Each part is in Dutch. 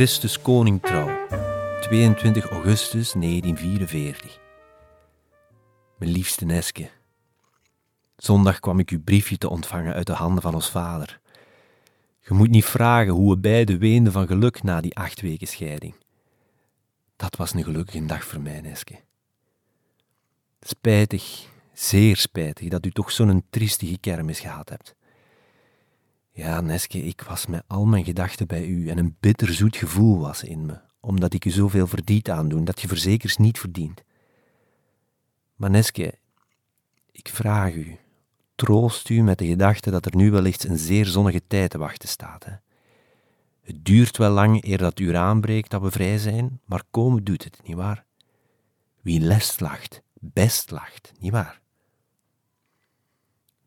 Christus koning trouw, 22 augustus 1944. Mijn liefste Neske, zondag kwam ik uw briefje te ontvangen uit de handen van ons vader. Je moet niet vragen hoe we beiden weenden van geluk na die acht weken scheiding. Dat was een gelukkige dag voor mij, Neske. Spijtig, zeer spijtig dat u toch zo'n triestige kermis gehad hebt. Ja, Neske, ik was met al mijn gedachten bij u en een bitterzoet gevoel was in me, omdat ik u zoveel verdriet aandoen dat je verzekers niet verdient. Maar Neske, ik vraag u, troost u met de gedachte dat er nu wellicht een zeer zonnige tijd te wachten staat. Hè? Het duurt wel lang eer dat uur aanbreekt dat we vrij zijn, maar komen doet het, nietwaar? Wie lest lacht, best lacht, nietwaar?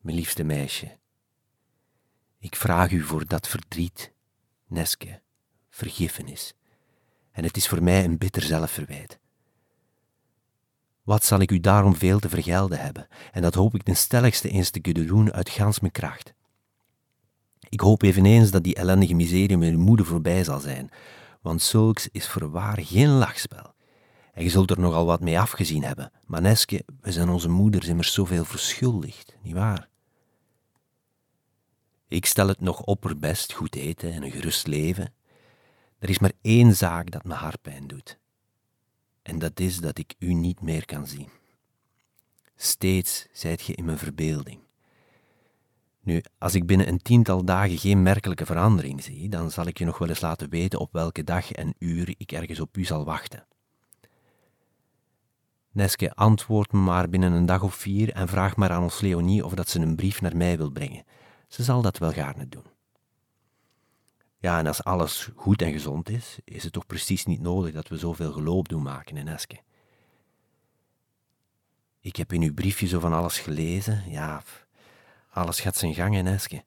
Mijn liefste meisje, ik vraag u voor dat verdriet, Neske, vergiffenis. En het is voor mij een bitter zelfverwijt. Wat zal ik u daarom veel te vergelden hebben, en dat hoop ik ten stelligste eens te kunnen doen uit gans mijn kracht. Ik hoop eveneens dat die ellendige miserie uw moeder voorbij zal zijn, want zulks is voorwaar geen lachspel. En je zult er nogal wat mee afgezien hebben, maar Neske, we zijn onze moeders immers zoveel verschuldigd, nietwaar? Ik stel het nog opperbest, goed eten en een gerust leven. Er is maar één zaak dat me hartpijn doet. En dat is dat ik u niet meer kan zien. Steeds zijt je in mijn verbeelding. Nu, als ik binnen een tiental dagen geen merkelijke verandering zie, dan zal ik je nog wel eens laten weten op welke dag en uur ik ergens op u zal wachten. Neske, antwoord me maar binnen een dag of vier en vraag maar aan ons Leonie of dat ze een brief naar mij wil brengen. Ze zal dat wel gaarne doen. Ja, en als alles goed en gezond is, is het toch precies niet nodig dat we zoveel geloop doen maken in Eske. Ik heb in uw briefje zo van alles gelezen. Ja, alles gaat zijn gang in Eske.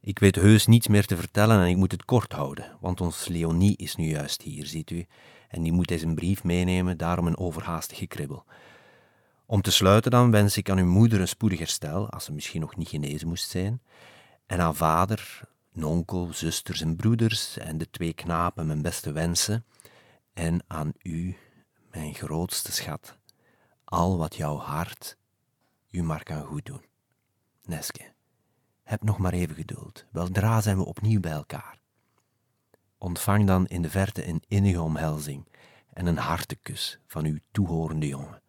Ik weet heus niets meer te vertellen en ik moet het kort houden, want ons Leonie is nu juist hier, ziet u, en die moet eens een brief meenemen, daarom een overhaastig gekribbel. Om te sluiten dan wens ik aan uw moeder een spoedig herstel, als ze misschien nog niet genezen moest zijn, en aan vader, onkel, zusters en broeders en de twee knapen mijn beste wensen, en aan u, mijn grootste schat, al wat jouw hart u maar kan goed doen. Neske, heb nog maar even geduld, weldra zijn we opnieuw bij elkaar. Ontvang dan in de verte een innige omhelzing en een hartekus van uw toehorende jongen.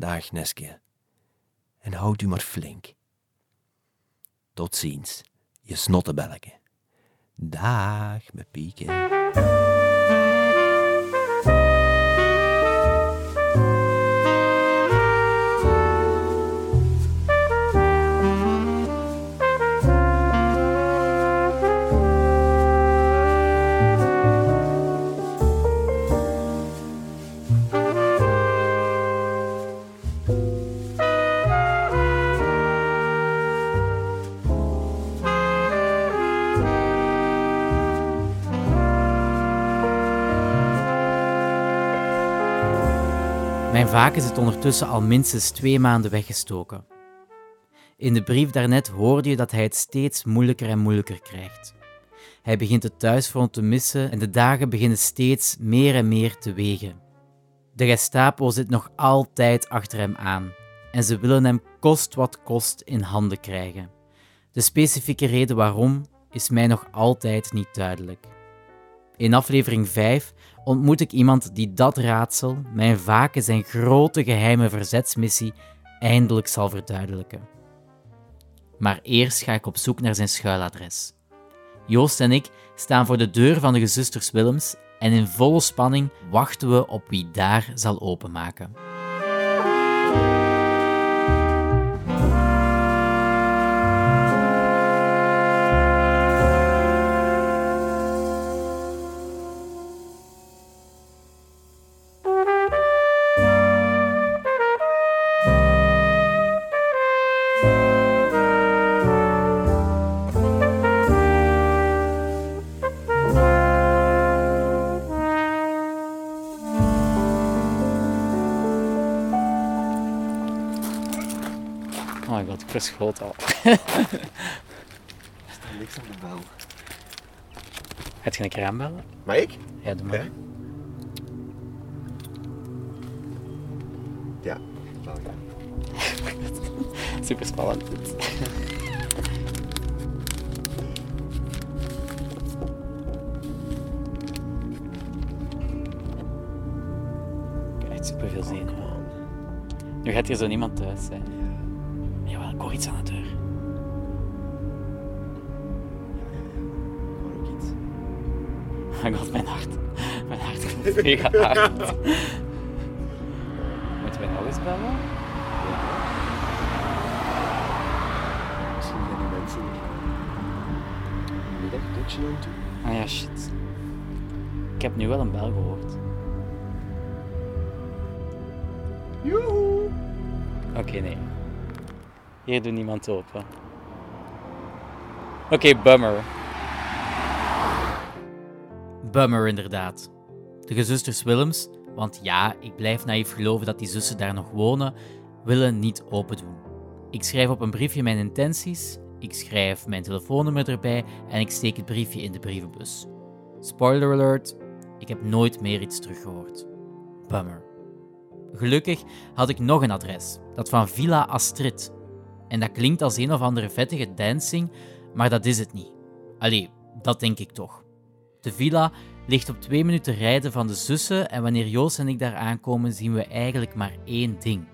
Dag Neske, en houd u maar flink. Tot ziens, je snottebelleke. Dag, mijn pieken. Mijn vaken zit ondertussen al minstens twee maanden weggestoken. In de brief daarnet hoorde je dat hij het steeds moeilijker en moeilijker krijgt. Hij begint het thuisfront te missen en de dagen beginnen steeds meer en meer te wegen. De Gestapo zit nog altijd achter hem aan en ze willen hem kost wat kost in handen krijgen. De specifieke reden waarom is mij nog altijd niet duidelijk. In aflevering 5 ontmoet ik iemand die dat raadsel, mijn vaken zijn grote geheime verzetsmissie, eindelijk zal verduidelijken. Maar eerst ga ik op zoek naar zijn schuiladres. Joost en ik staan voor de deur van de gezusters Willems en in volle spanning wachten we op wie daar zal openmaken. Oh my god, ik verschoot al. Niks aan de bel. Gaat je een keer aanbellen? Maar ik? Ja, doe maar. Ja. Ja. zal ik. Super spannend. Ik heb echt super veel zenuwen. Nu gaat hier zo niemand thuis zijn. mega hard. Moeten wij nog eens bellen? Misschien zijn die mensen een middagdutje aan het doen. Ah ja, shit. Ik heb nu wel een bel gehoord. Joehoe! Oké, nee. Hier doet niemand open. Oké, bummer. Bummer, inderdaad. De gezusters Willems, want ja, ik blijf naïef geloven dat die zussen daar nog wonen, willen niet open doen. Ik schrijf op een briefje mijn intenties, ik schrijf mijn telefoonnummer erbij en ik steek het briefje in de brievenbus. Spoiler alert, ik heb nooit meer iets teruggehoord. Bummer. Gelukkig had ik nog een adres, dat van Villa Astrid. En dat klinkt als een of andere vettige dancing, maar dat is het niet. Allee, dat denk ik toch. De villa ligt op twee minuten rijden van de zussen en wanneer Joost en ik daar aankomen zien we eigenlijk maar één ding.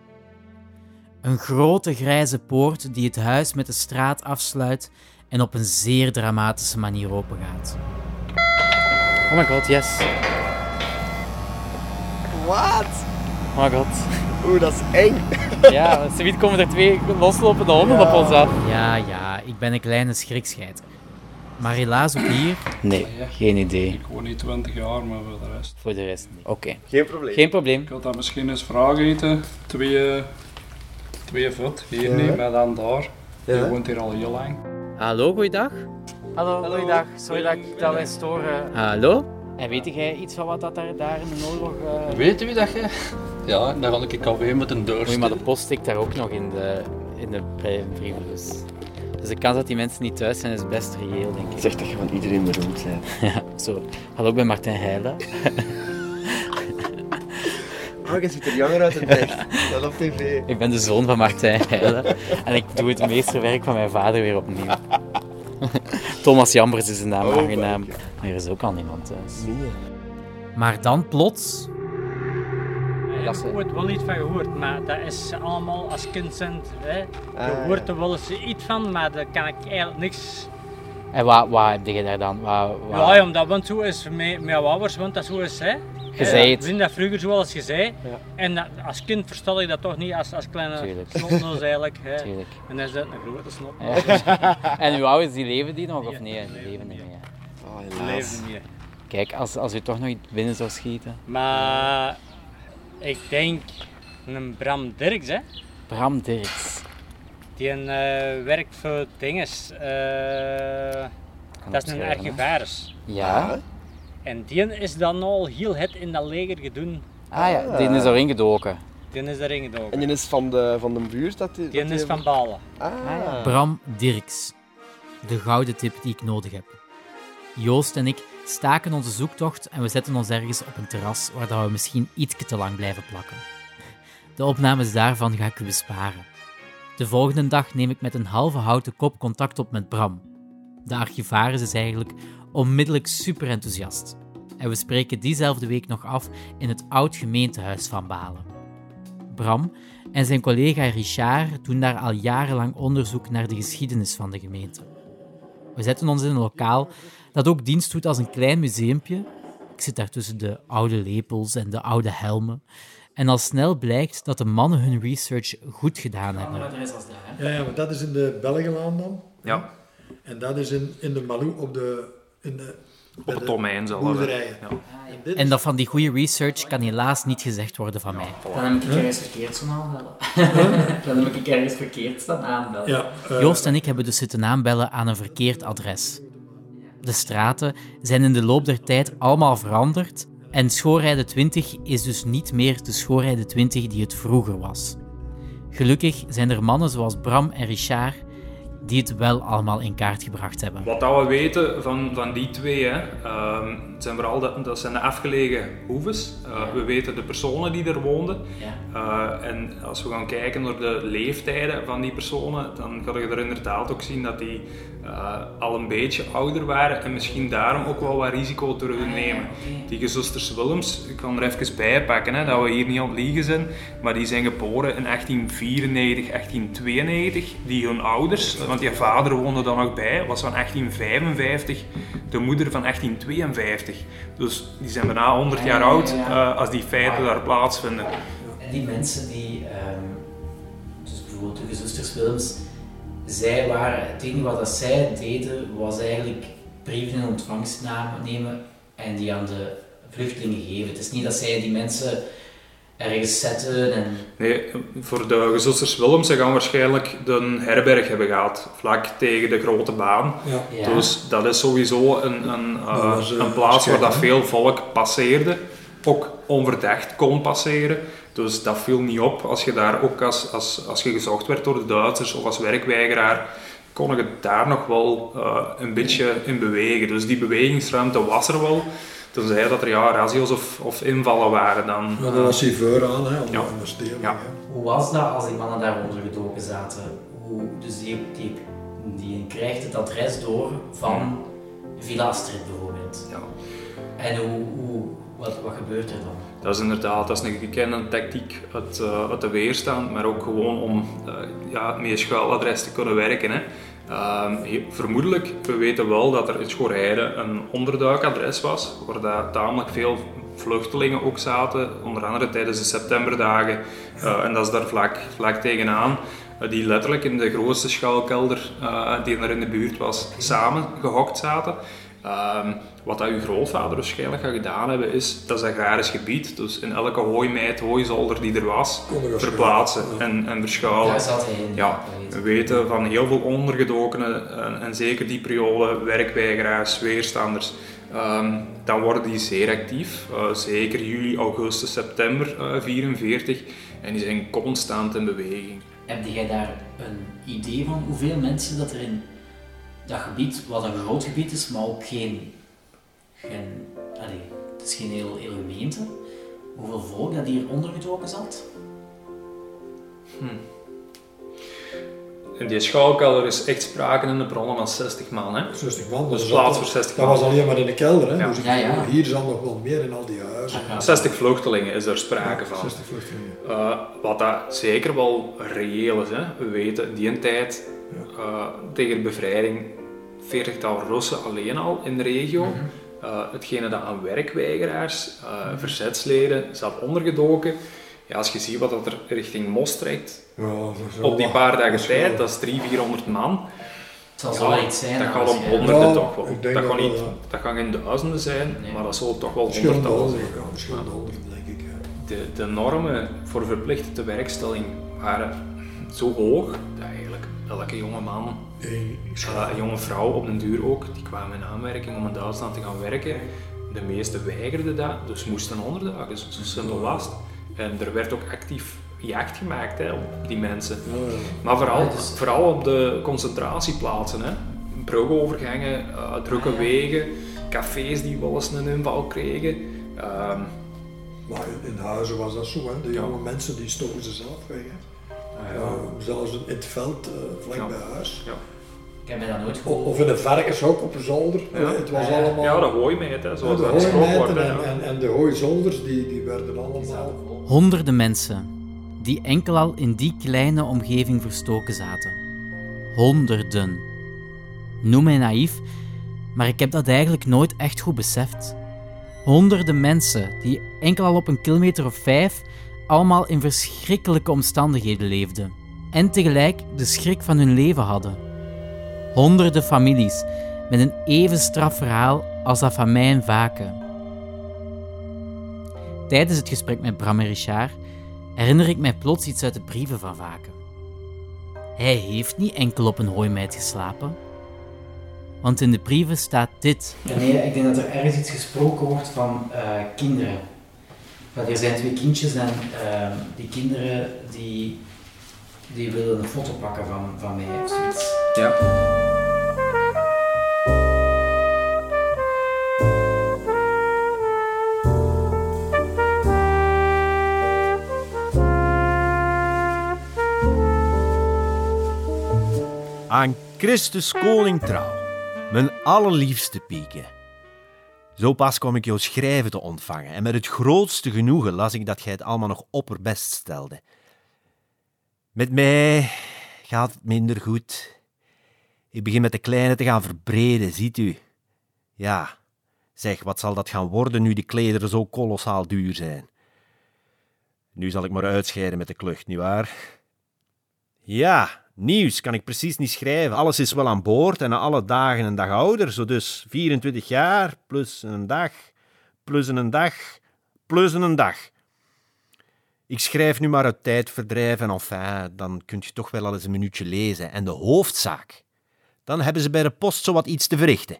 Een grote grijze poort die het huis met de straat afsluit en op een zeer dramatische manier opengaat. Oh my god, yes. Wat? Oh my god. Oeh, dat is eng. Ja, zoiets komen er twee loslopende honden Ja. op ons af. Ja, ja, ik ben een kleine schrikscheiter. Maar helaas ook hier... Nee, geen idee. Ik woon niet 20 jaar, maar voor de rest. Voor de rest niet. Oké. Geen probleem. Geen probleem. Ik had dat misschien eens vragen eten. Twee, twee voet, hier Ja. niet, maar dan daar. Je Ja. woont hier al heel lang. Hallo, goeiedag. Hallo, goeiedag. Sorry dat, ik, dat wij storen. Hallo? En weet jij iets van wat dat daar, daar in de oorlog... eh, Weet u dat je? Ja, dan ga ik alweer met een deur Moet je maar de post stikt daar ook nog in de, in de brievenbus. Dus de kans dat die mensen niet thuis zijn is best reëel, denk ik. Zeg dat je van iedereen beroemd bent. Ja, zo. Hallo, ik ben Martijn Heijlen. Oh, je ziet er jonger uit dan echt. Dat op tv. Ik ben de zoon van Martijn Heijlen. En ik doe het meesterwerk van mijn vader weer opnieuw. Thomas Jambers is de naam Oh, aangenaam. Maar er is ook al niemand thuis. Nee. Maar dan plots... Ik Dat heb er ooit wel iets van gehoord, maar dat is allemaal als kind zijn. Hè. Ah, Je hoort er wel eens iets van, maar daar kan ik eigenlijk niks. En wat, wat heb je daar dan? Wat, wat... Ja, omdat want zo is met, met ouders, want dat zo is. Hè. Je zei het. Ik vind dat vroeger zoals je zei. Ja. En dat, als kind versta ik dat toch niet als, als kleine snotneus eigenlijk. Hè. Tuurlijk. En dan is dat een grote snot. Ja. en uw ouders, die leven die nog of nee? Die leven niet meer. Oh, helaas. leven niet meer. Kijk, als, als u toch nog iets binnen zou schieten. Maar ik denk een Bram Dirks, hè. Bram Dirks. Die een, eh, werkt voor dinges. eh, dat is een archivaris. Ja? En die is dan al heel het in dat leger gedaan. Ah ja, die is erin gedoken. Die is daarin gedoken. En die is van de, van de buurt dat die... Die dat is van Balen. Ah, ja. Bram Dirks. De gouden tip die ik nodig heb. Joost en ik staken onze zoektocht en we zetten ons ergens op een terras waar we misschien iets te lang blijven plakken. De opnames daarvan ga ik u besparen. De volgende dag neem ik met een halve houten kop contact op met Bram. De archivaris is eigenlijk onmiddellijk super enthousiast. En we spreken diezelfde week nog af in het oud gemeentehuis van Balen. Bram en zijn collega Richard doen daar al jarenlang onderzoek naar de geschiedenis van de gemeente. We zetten ons in een lokaal dat ook dienst doet als een klein museumpje. Ik zit daar tussen de oude lepels en de oude helmen. En al snel blijkt dat de mannen hun research goed gedaan hebben. Ja, ja, maar dat is in de Belgenlaan dan. Ja, En dat is in, in de Malou op de, in de, op het domein zelf. boerderijen. Ja. En dat van die goede research kan helaas niet gezegd worden van mij. Dan heb ik ergens verkeerd staan aanbellen. Dan heb ik ergens verkeerd staan aanbellen. ja, eh, Joost en ik hebben dus zitten aanbellen aan een verkeerd adres. De straten zijn in de loop der tijd allemaal veranderd en Schoorrijde 20 is dus niet meer de Schoorrijde 20 die het vroeger was. Gelukkig zijn er mannen zoals Bram en Richard die het wel allemaal in kaart gebracht hebben. Wat dat we weten van, van die twee, hè, ehm, het zijn vooral de, dat zijn de afgelegen hoeves. Uh, we weten de personen die er woonden. Ja. Uh, en als we gaan kijken naar de leeftijden van die personen, dan ga je er inderdaad ook zien dat die uh, al een beetje ouder waren en misschien daarom ook wel wat risico durven nemen. Die gezusters Willems, ik kan er even bij pakken, hè, dat we hier niet aan het liegen zijn, maar die zijn geboren in 1894, 1892. Die hun ouders, want die vader woonde dan nog bij, was van 1855, de moeder van 1852. Dus die zijn bijna 100 jaar oud uh, als die feiten daar plaatsvinden. En die mensen die, um, dus bijvoorbeeld de gezusters Willems, zij waren, het enige wat dat zij deden was eigenlijk brieven in ontvangst nemen en die aan de vluchtelingen geven. Het is niet dat zij die mensen ergens zetten en... Nee, voor de gezusters Willems gaan waarschijnlijk de herberg hebben gehad, vlak tegen de grote baan. Ja. Ja. Dus dat is sowieso een, een, uh, was, uh, een plaats waar dat veel volk passeerde, ook onverdacht kon passeren. Dus dat viel niet op als je daar ook als, als, als je gezocht werd door de Duitsers of als werkweigeraar, kon je daar nog wel uh, een beetje in bewegen. Dus die bewegingsruimte was er wel. Tenzij dat er ja, razzios of, of invallen waren dan. Ja, dat was hij voor aan, hè, om Ja. Ja. Hoe was dat als die mannen daaronder gedoken zaten? Hoe, dus die, die, die krijgt het adres door van Villa Astrid bijvoorbeeld. Ja. En hoe, hoe, wat, wat gebeurt er dan? Dat is inderdaad dat is een gekende tactiek uit, uh, uit de weerstand, maar ook gewoon om uh, ja, met je schuiladres te kunnen werken. Hè. Uh, vermoedelijk, we weten wel dat er in Schorijde een onderduikadres was, waar dat tamelijk veel vluchtelingen ook zaten, onder andere tijdens de septemberdagen. Uh, en dat is daar vlak, vlak tegenaan, uh, die letterlijk in de grootste schuilkelder uh, die er in de buurt was, samen gehokt zaten. Um, wat dat uw grootvader waarschijnlijk gaat gedaan hebben, is dat is agrarisch gebied, dus in elke hooimijt, hooizolder die er was, verplaatsen ja. en, en verschuilen. Daar zat hij in. Ja, we weten van heel veel ondergedokenen en, en zeker die periode, werkweigeraars, weerstanders, um, dan worden die zeer actief. Uh, zeker juli, augustus, september 1944 uh, en die zijn constant in beweging. Heb jij daar een idee van hoeveel mensen dat er in dat gebied, wat een groot gebied is, maar ook geen, geen allee, het is geen heel, heel gemeente. Hoeveel volk dat hier ondergedoken zat? Hm. In die schouwkelder is echt sprake in de bronnen van 60 man. Hè? 60 man. Dus dat plaats was- voor 60 Dat man. was alleen maar in de kelder, hè. Ja. Dus ik Ja, ja. hier zal nog wel meer in al die huizen. Ja. 60 vluchtelingen is er sprake van. 60 vluchtelingen. Uh, wat dat zeker wel reëel is. Hè? We weten, die een tijd uh, tegen de bevrijding 40-tal Russen alleen al in de regio. Mhm. Uh, hetgene dat aan werkweigeraars, uh, verzetsleden zat ondergedoken. Ja, als je ziet wat dat er richting Mos trekt, Ja, dat op die paar dagen dat tijd, dat is 300, 400 man. Het zal Ja, zo iets zijn. dat gaat om honderden Ja, toch wel. Dat, dat wel, niet, ja. dat gaan geen duizenden zijn, Nee. maar dat zal toch wel honderden, zijn. ja, honderden, denk ik. De, de normen voor verplichte tewerkstelling waren zo hoog dat elke jonge man, uh, een jonge vrouw op den duur ook, die kwamen in aanmerking om in Duitsland te gaan werken. De meesten weigerden dat, dus moesten onderduiken, dus zo simpel was. En er werd ook actief jacht gemaakt hè, op die mensen. Maar vooral, dus- vooral op de concentratieplaatsen. Hè. Brugovergangen, uh, drukke wegen, cafés die wel eens een inval kregen. Ehm, Maar in, in huizen was dat zo, hè. De Ja. jonge mensen die stoken ze zelf weg, hè. Ja, zelfs in het veld, eh, vlak Ja. bij huis. Ik heb mij dat nooit gehoord. Of in een varkenshok op een zolder. Ja. Het was allemaal... ja, de hooimijt, hè, zoals de dat wordt. hè, en, en, en de hooizolders, die, die werden allemaal... Honderden mensen die enkel al in die kleine omgeving verstoken zaten. Honderden. Noem mij naïef, maar ik heb dat eigenlijk nooit echt goed beseft. Honderden mensen die enkel al op een kilometer of vijf allemaal in verschrikkelijke omstandigheden leefden en tegelijk de schrik van hun leven hadden. Honderden families met een even straf verhaal als dat van mij en Vaken. Tijdens het gesprek met Bram en Richard herinner ik mij plots iets uit de brieven van Vaken. Hij heeft niet enkel op een hooimijt geslapen. Want in de brieven staat dit. Nee, ik denk dat er ergens iets gesproken wordt van eh, kinderen. Dat er zijn twee kindjes en eh, die kinderen die, die willen een foto pakken van, van mij of zoiets. Ja. Aan Christus koning trouw, mijn allerliefste pieke. Zo pas kwam ik jou schrijven te ontvangen en met het grootste genoegen las ik dat gij het allemaal nog opperbest stelde. Met mij gaat het minder goed. Ik begin met de kleine te gaan verbreden, ziet u. Ja, zeg, wat zal dat gaan worden nu de klederen zo kolossaal duur zijn? Nu zal ik maar uitscheiden met de klucht, nietwaar? Ja, nieuws kan ik precies niet schrijven. Alles is wel aan boord en alle dagen een dag ouder. Zo dus 24 jaar, plus een dag, plus een dag, plus een dag. Ik schrijf nu maar uit tijdverdrijf en enfin, dan kun je toch wel al eens een minuutje lezen. En de hoofdzaak, dan hebben ze bij de post zo wat iets te verrichten.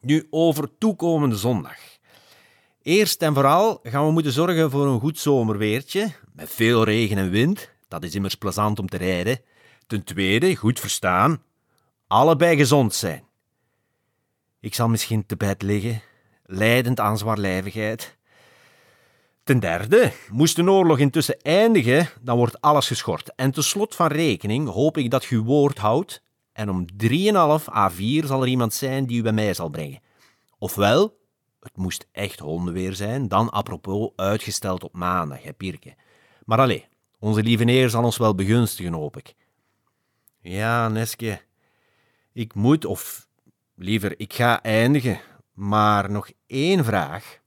Nu over toekomende zondag. Eerst en vooral gaan we moeten zorgen voor een goed zomerweertje, met veel regen en wind. Dat is immers plezant om te rijden. Ten tweede, goed verstaan, allebei gezond zijn. Ik zal misschien te bed liggen, leidend aan zwaarlijvigheid. Ten derde, moest de oorlog intussen eindigen, dan wordt alles geschort. En ten slot van rekening hoop ik dat uw woord houdt en om 3,5 à 4 zal er iemand zijn die u bij mij zal brengen. Ofwel, het moest echt hondenweer zijn, dan apropos uitgesteld op maandag, hè, Pirke. Maar allee, onze lieve Heer zal ons wel begunstigen, hoop ik. Ja, Neske, ik moet, of liever, ik ga eindigen. Maar nog één vraag.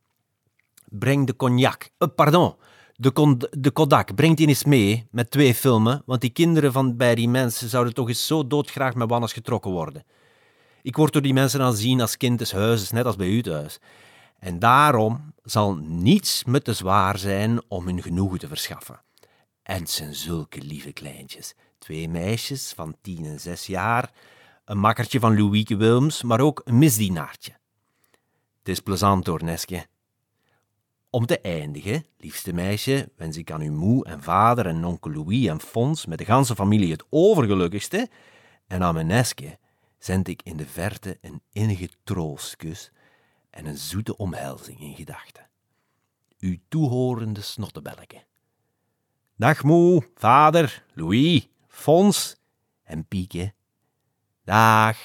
Breng de cognac, uh, pardon, de, de Kodak, breng die eens mee met twee filmen, want die kinderen van bij die mensen zouden toch eens zo doodgraag met wannes getrokken worden. Ik word door die mensen aanzien als kind des huizes, net als bij u thuis. En daarom zal niets me te zwaar zijn om hun genoegen te verschaffen. En het zijn zulke lieve kleintjes. Twee meisjes van tien en zes jaar, een makkertje van Louieke Wilms, maar ook een misdienaartje. Het is plezant hoor, Neske. Om te eindigen, liefste meisje, wens ik aan uw moe en vader en onkel Louis en Fons met de ganse familie het overgelukkigste. En aan mijn Neske zend ik in de verte een innige troostkus en een zoete omhelzing in gedachten. Uw toehorende snottebelleke. Dag moe, vader, Louis, Fons en Pieke. Dag.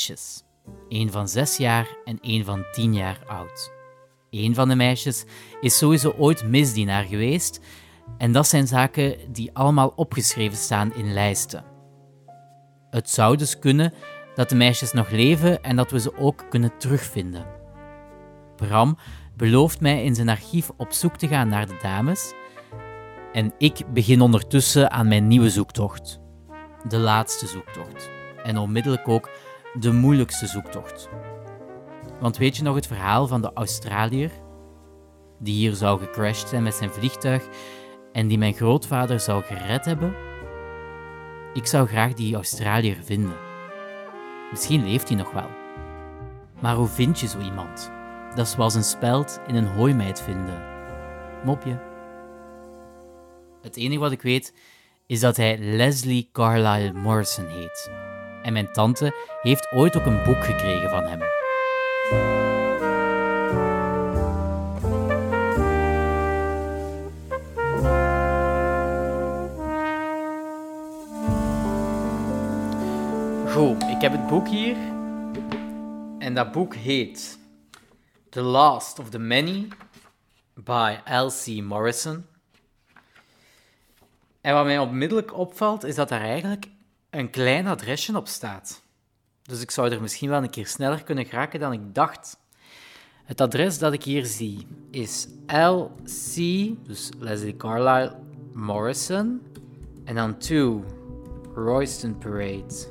Meisjes. Van zes jaar en één van tien jaar oud. Eén van de meisjes is sowieso ooit misdienaar geweest. En dat zijn zaken die allemaal opgeschreven staan in lijsten. Het zou dus kunnen dat de meisjes nog leven en dat we ze ook kunnen terugvinden. Bram belooft mij in zijn archief op zoek te gaan naar de dames. En ik begin ondertussen aan mijn nieuwe zoektocht de laatste zoektocht. En onmiddellijk ook de moeilijkste zoektocht. Want weet je nog het verhaal van de Australiër? Die hier zou gecrashed zijn met zijn vliegtuig en die mijn grootvader zou gered hebben? Ik zou graag die Australiër vinden. Misschien leeft hij nog wel. Maar hoe vind je zo iemand? Dat is zoals een speld in een hooimeid vinden. Mopje. Het enige wat ik weet is dat hij Leslie Carlyle Morrison heet. En mijn tante heeft ooit ook een boek gekregen van hem. Goed, ik heb het boek hier. En dat boek heet The Last of the Many by L.C. Morrison. En wat mij onmiddellijk opvalt, is dat daar eigenlijk een klein adresje op staat. Dus ik zou er misschien wel een keer sneller kunnen geraken dan ik dacht. Het adres dat ik hier zie is LC, dus Leslie Carlisle Morrison, en dan 2 Royston Parade,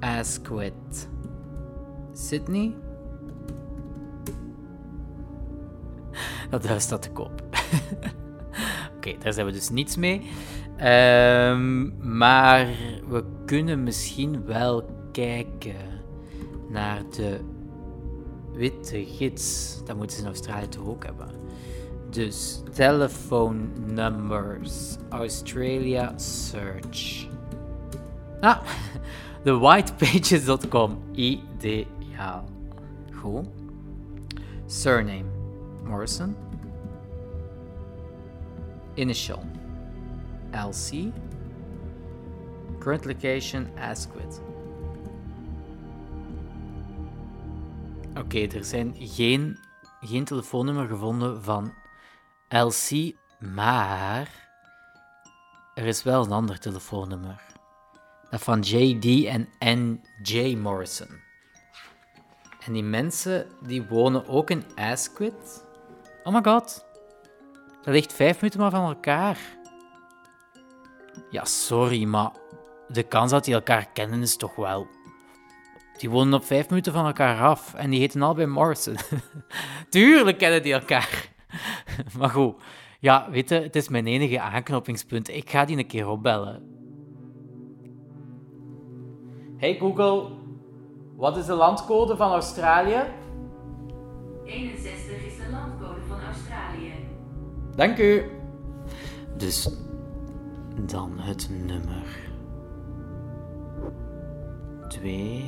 Asquith, Sydney. Dat huis staat te koop. Oké, daar zijn we dus niets mee. Ehm, maar we kunnen misschien wel kijken naar de witte gids. Dat moeten ze in Australië toch ook hebben. Dus telephone numbers. Australia search. Ah, thewhitepages.com. Ideaal. Goed. Surname. Morrison. Initial. LC. Current location Asquith. Oké, er zijn geen, geen telefoonnummer gevonden van LC, maar er is wel een ander telefoonnummer. Dat van JD en NJ Morrison. En die mensen die wonen ook in Asquith. Oh my god. Dat ligt vijf minuten maar van elkaar. Ja, sorry, maar de kans dat die elkaar kennen is toch wel. Die wonen op vijf minuten van elkaar af en die heten allebei Morrison. Tuurlijk kennen die elkaar. maar goed, ja, weet je, het is mijn enige aanknopingspunt. Ik ga die een keer opbellen. Hey Google, wat is de landcode van Australië? 61 is de landcode van Australië. Dank u. Dus dan het nummer 2.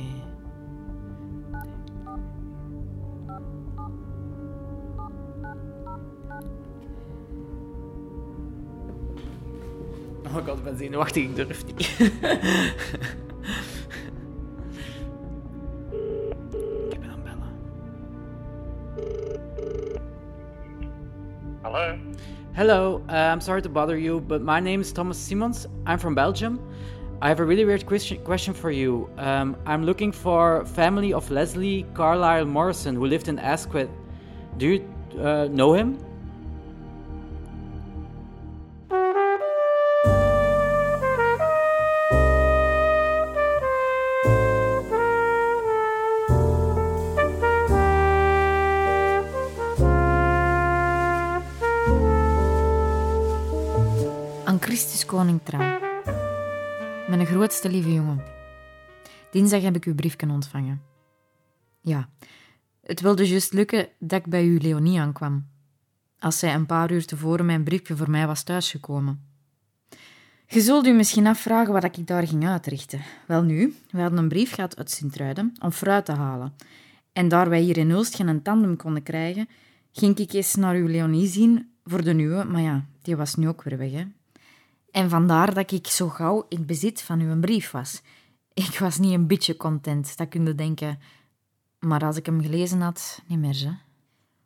Oh god, ik ben zenuwachtig, ik durf niet. Hello, uh, I'm sorry to bother you, but my name is Thomas Simons. I'm from Belgium. I have a really weird question, question for you. Um, I'm looking for family of Leslie Carlisle Morrison who lived in Asquith. Do you uh, know him? Koning. Mijn grootste lieve jongen. Dinsdag heb ik uw briefje ontvangen. Ja, het wilde juist lukken dat ik bij u Leonie aankwam. Als zij een paar uur tevoren mijn briefje voor mij was thuisgekomen. Je zult u misschien afvragen wat ik daar ging uitrichten. Wel nu, we hadden een brief gehad uit Sint-Truiden om fruit te halen. En daar wij hier in Ulst geen tandem konden krijgen, ging ik eens naar uw Leonie zien voor de nieuwe, maar ja, die was nu ook weer weg, hè. En vandaar dat ik zo gauw in bezit van uw brief was. Ik was niet een beetje content, dat kun je denken. Maar als ik hem gelezen had, niet meer, hè.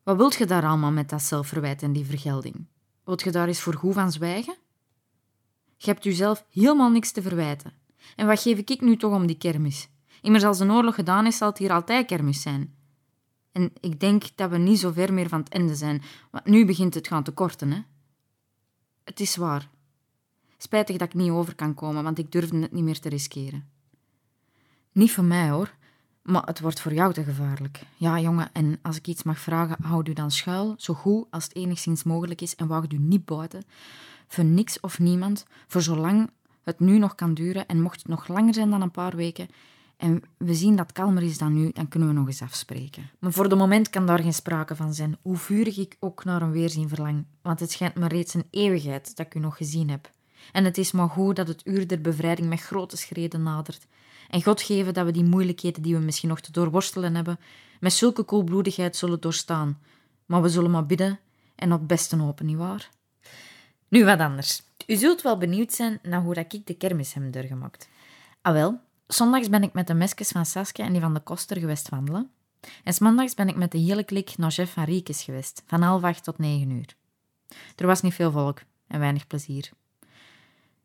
Wat wilt je daar allemaal met dat zelfverwijt en die vergelding? Wilt je daar eens voor goed van zwijgen? Je hebt jezelf helemaal niks te verwijten. En wat geef ik nu toch om die kermis? Immers als een oorlog gedaan is, zal het hier altijd kermis zijn. En ik denk dat we niet zo ver meer van het einde zijn, want nu begint het gaan te korten, hè. Het is waar. Spijtig dat ik niet over kan komen, want ik durfde het niet meer te riskeren. Niet voor mij hoor, maar het wordt voor jou te gevaarlijk. Ja, jongen, en als ik iets mag vragen, houd u dan schuil, zo goed als het enigszins mogelijk is, en wacht u niet buiten. Voor niks of niemand, voor zolang het nu nog kan duren, en mocht het nog langer zijn dan een paar weken, en we zien dat het kalmer is dan nu, dan kunnen we nog eens afspreken. Maar voor de moment kan daar geen sprake van zijn, hoe vurig ik ook naar een weerzien verlang, want het schijnt me reeds een eeuwigheid dat ik u nog gezien heb. En het is maar goed dat het uur der bevrijding met grote schreden nadert. En God geven dat we die moeilijkheden die we misschien nog te doorworstelen hebben, met zulke koelbloedigheid zullen doorstaan. Maar we zullen maar bidden en op het beste hopen, nietwaar? Nu wat anders. U zult wel benieuwd zijn naar hoe dat ik de kermis heb doorgemaakt. Ah wel, zondags ben ik met de mesjes van Saskia en die van de Koster geweest wandelen. En maandags ben ik met de hele klik naar Jeff van Riekes geweest, van half acht tot negen uur. Er was niet veel volk en weinig plezier.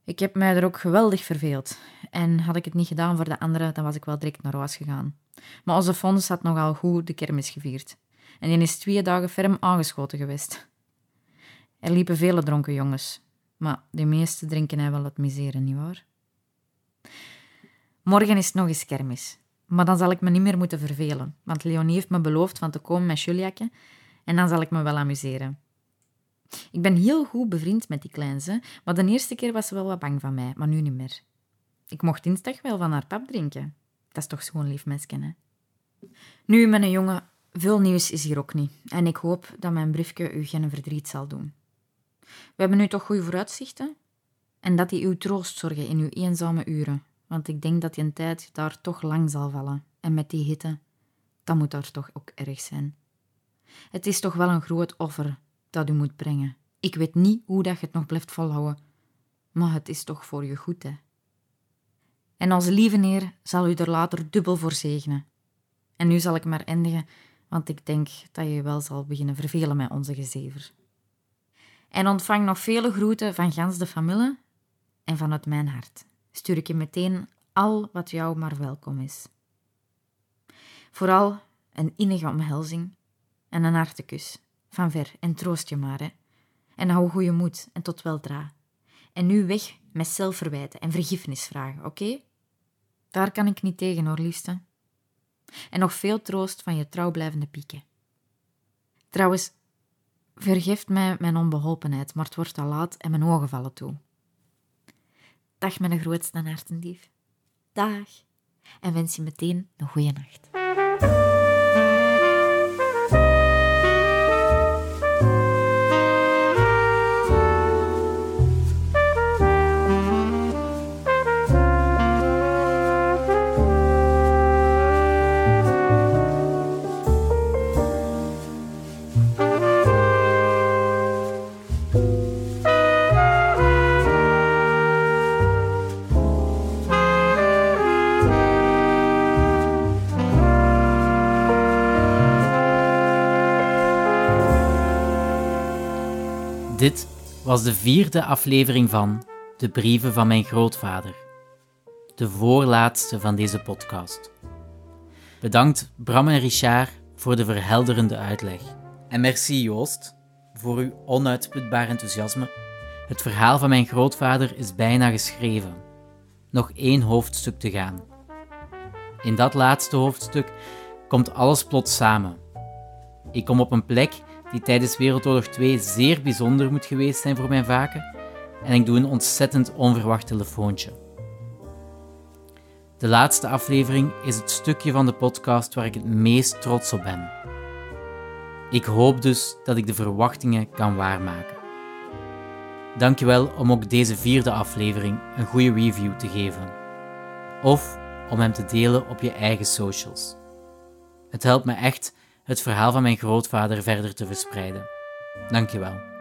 Ik heb mij er ook geweldig verveeld. En had ik het niet gedaan voor de anderen, dan was ik wel direct naar huis gegaan. Maar onze fonds had nogal goed de kermis gevierd. En die is twee dagen ferm aangeschoten geweest. Er liepen vele dronken jongens. Maar de meeste drinken hij wel het miseren, nietwaar? Morgen is nog eens kermis. Maar dan zal ik me niet meer moeten vervelen. Want Leonie heeft me beloofd van te komen met Juliakke. En dan zal ik me wel amuseren. Ik ben heel goed bevriend met die kleinze, maar de eerste keer was ze wel wat bang van mij, maar nu niet meer. Ik mocht dinsdag wel van haar pap drinken. Dat is toch zo'n lief mesje, hè? Nu, mijn jongen, veel nieuws is hier ook niet. En ik hoop dat mijn briefje u geen verdriet zal doen. We hebben nu toch goede vooruitzichten? En dat die uw troost zorgen in uw eenzame uren. Want ik denk dat die een tijd daar toch lang zal vallen. En met die hitte, dat moet daar toch ook erg zijn. Het is toch wel een groot offer dat u moet brengen. Ik weet niet hoe dat je het nog blijft volhouden, maar het is toch voor je goed, hè. En onze lieve Heer zal u er later dubbel voor zegenen. En nu zal ik maar eindigen, want ik denk dat je wel zal beginnen vervelen met onze gezever. En ontvang nog vele groeten van gans de familie en vanuit mijn hart stuur ik je meteen al wat jou maar welkom is. Vooral een innige omhelzing en een hartekus van ver en troost je maar, hè. En hou goede moed en tot weldra. En nu weg met zelfverwijten en vergiffenis vragen, oké? Daar kan ik niet tegen, hoor, liefste. En nog veel troost van je trouwblijvende pieken. Trouwens, vergeeft mij mijn onbeholpenheid, maar het wordt al laat en mijn ogen vallen toe. Dag, mijn grootste hartendief. Dag. En wens je meteen een goede nacht. Dit was de vierde aflevering van De Brieven van Mijn Grootvader. De voorlaatste van deze podcast. Bedankt Bram en Richard voor de verhelderende uitleg. En merci Joost voor uw onuitputbaar enthousiasme. Het verhaal van mijn grootvader is bijna geschreven. Nog één hoofdstuk te gaan. In dat laatste hoofdstuk komt alles plots samen. Ik kom op een plek die tijdens Wereldoorlog 2 zeer bijzonder moet geweest zijn voor mijn vaken, en ik doe een ontzettend onverwacht telefoontje. De laatste aflevering is het stukje van de podcast waar ik het meest trots op ben. Ik hoop dus dat ik de verwachtingen kan waarmaken. Dankjewel om ook deze vierde aflevering een goede review te geven. Of om hem te delen op je eigen socials. Het helpt me echt het verhaal van mijn grootvader verder te verspreiden. Dankjewel.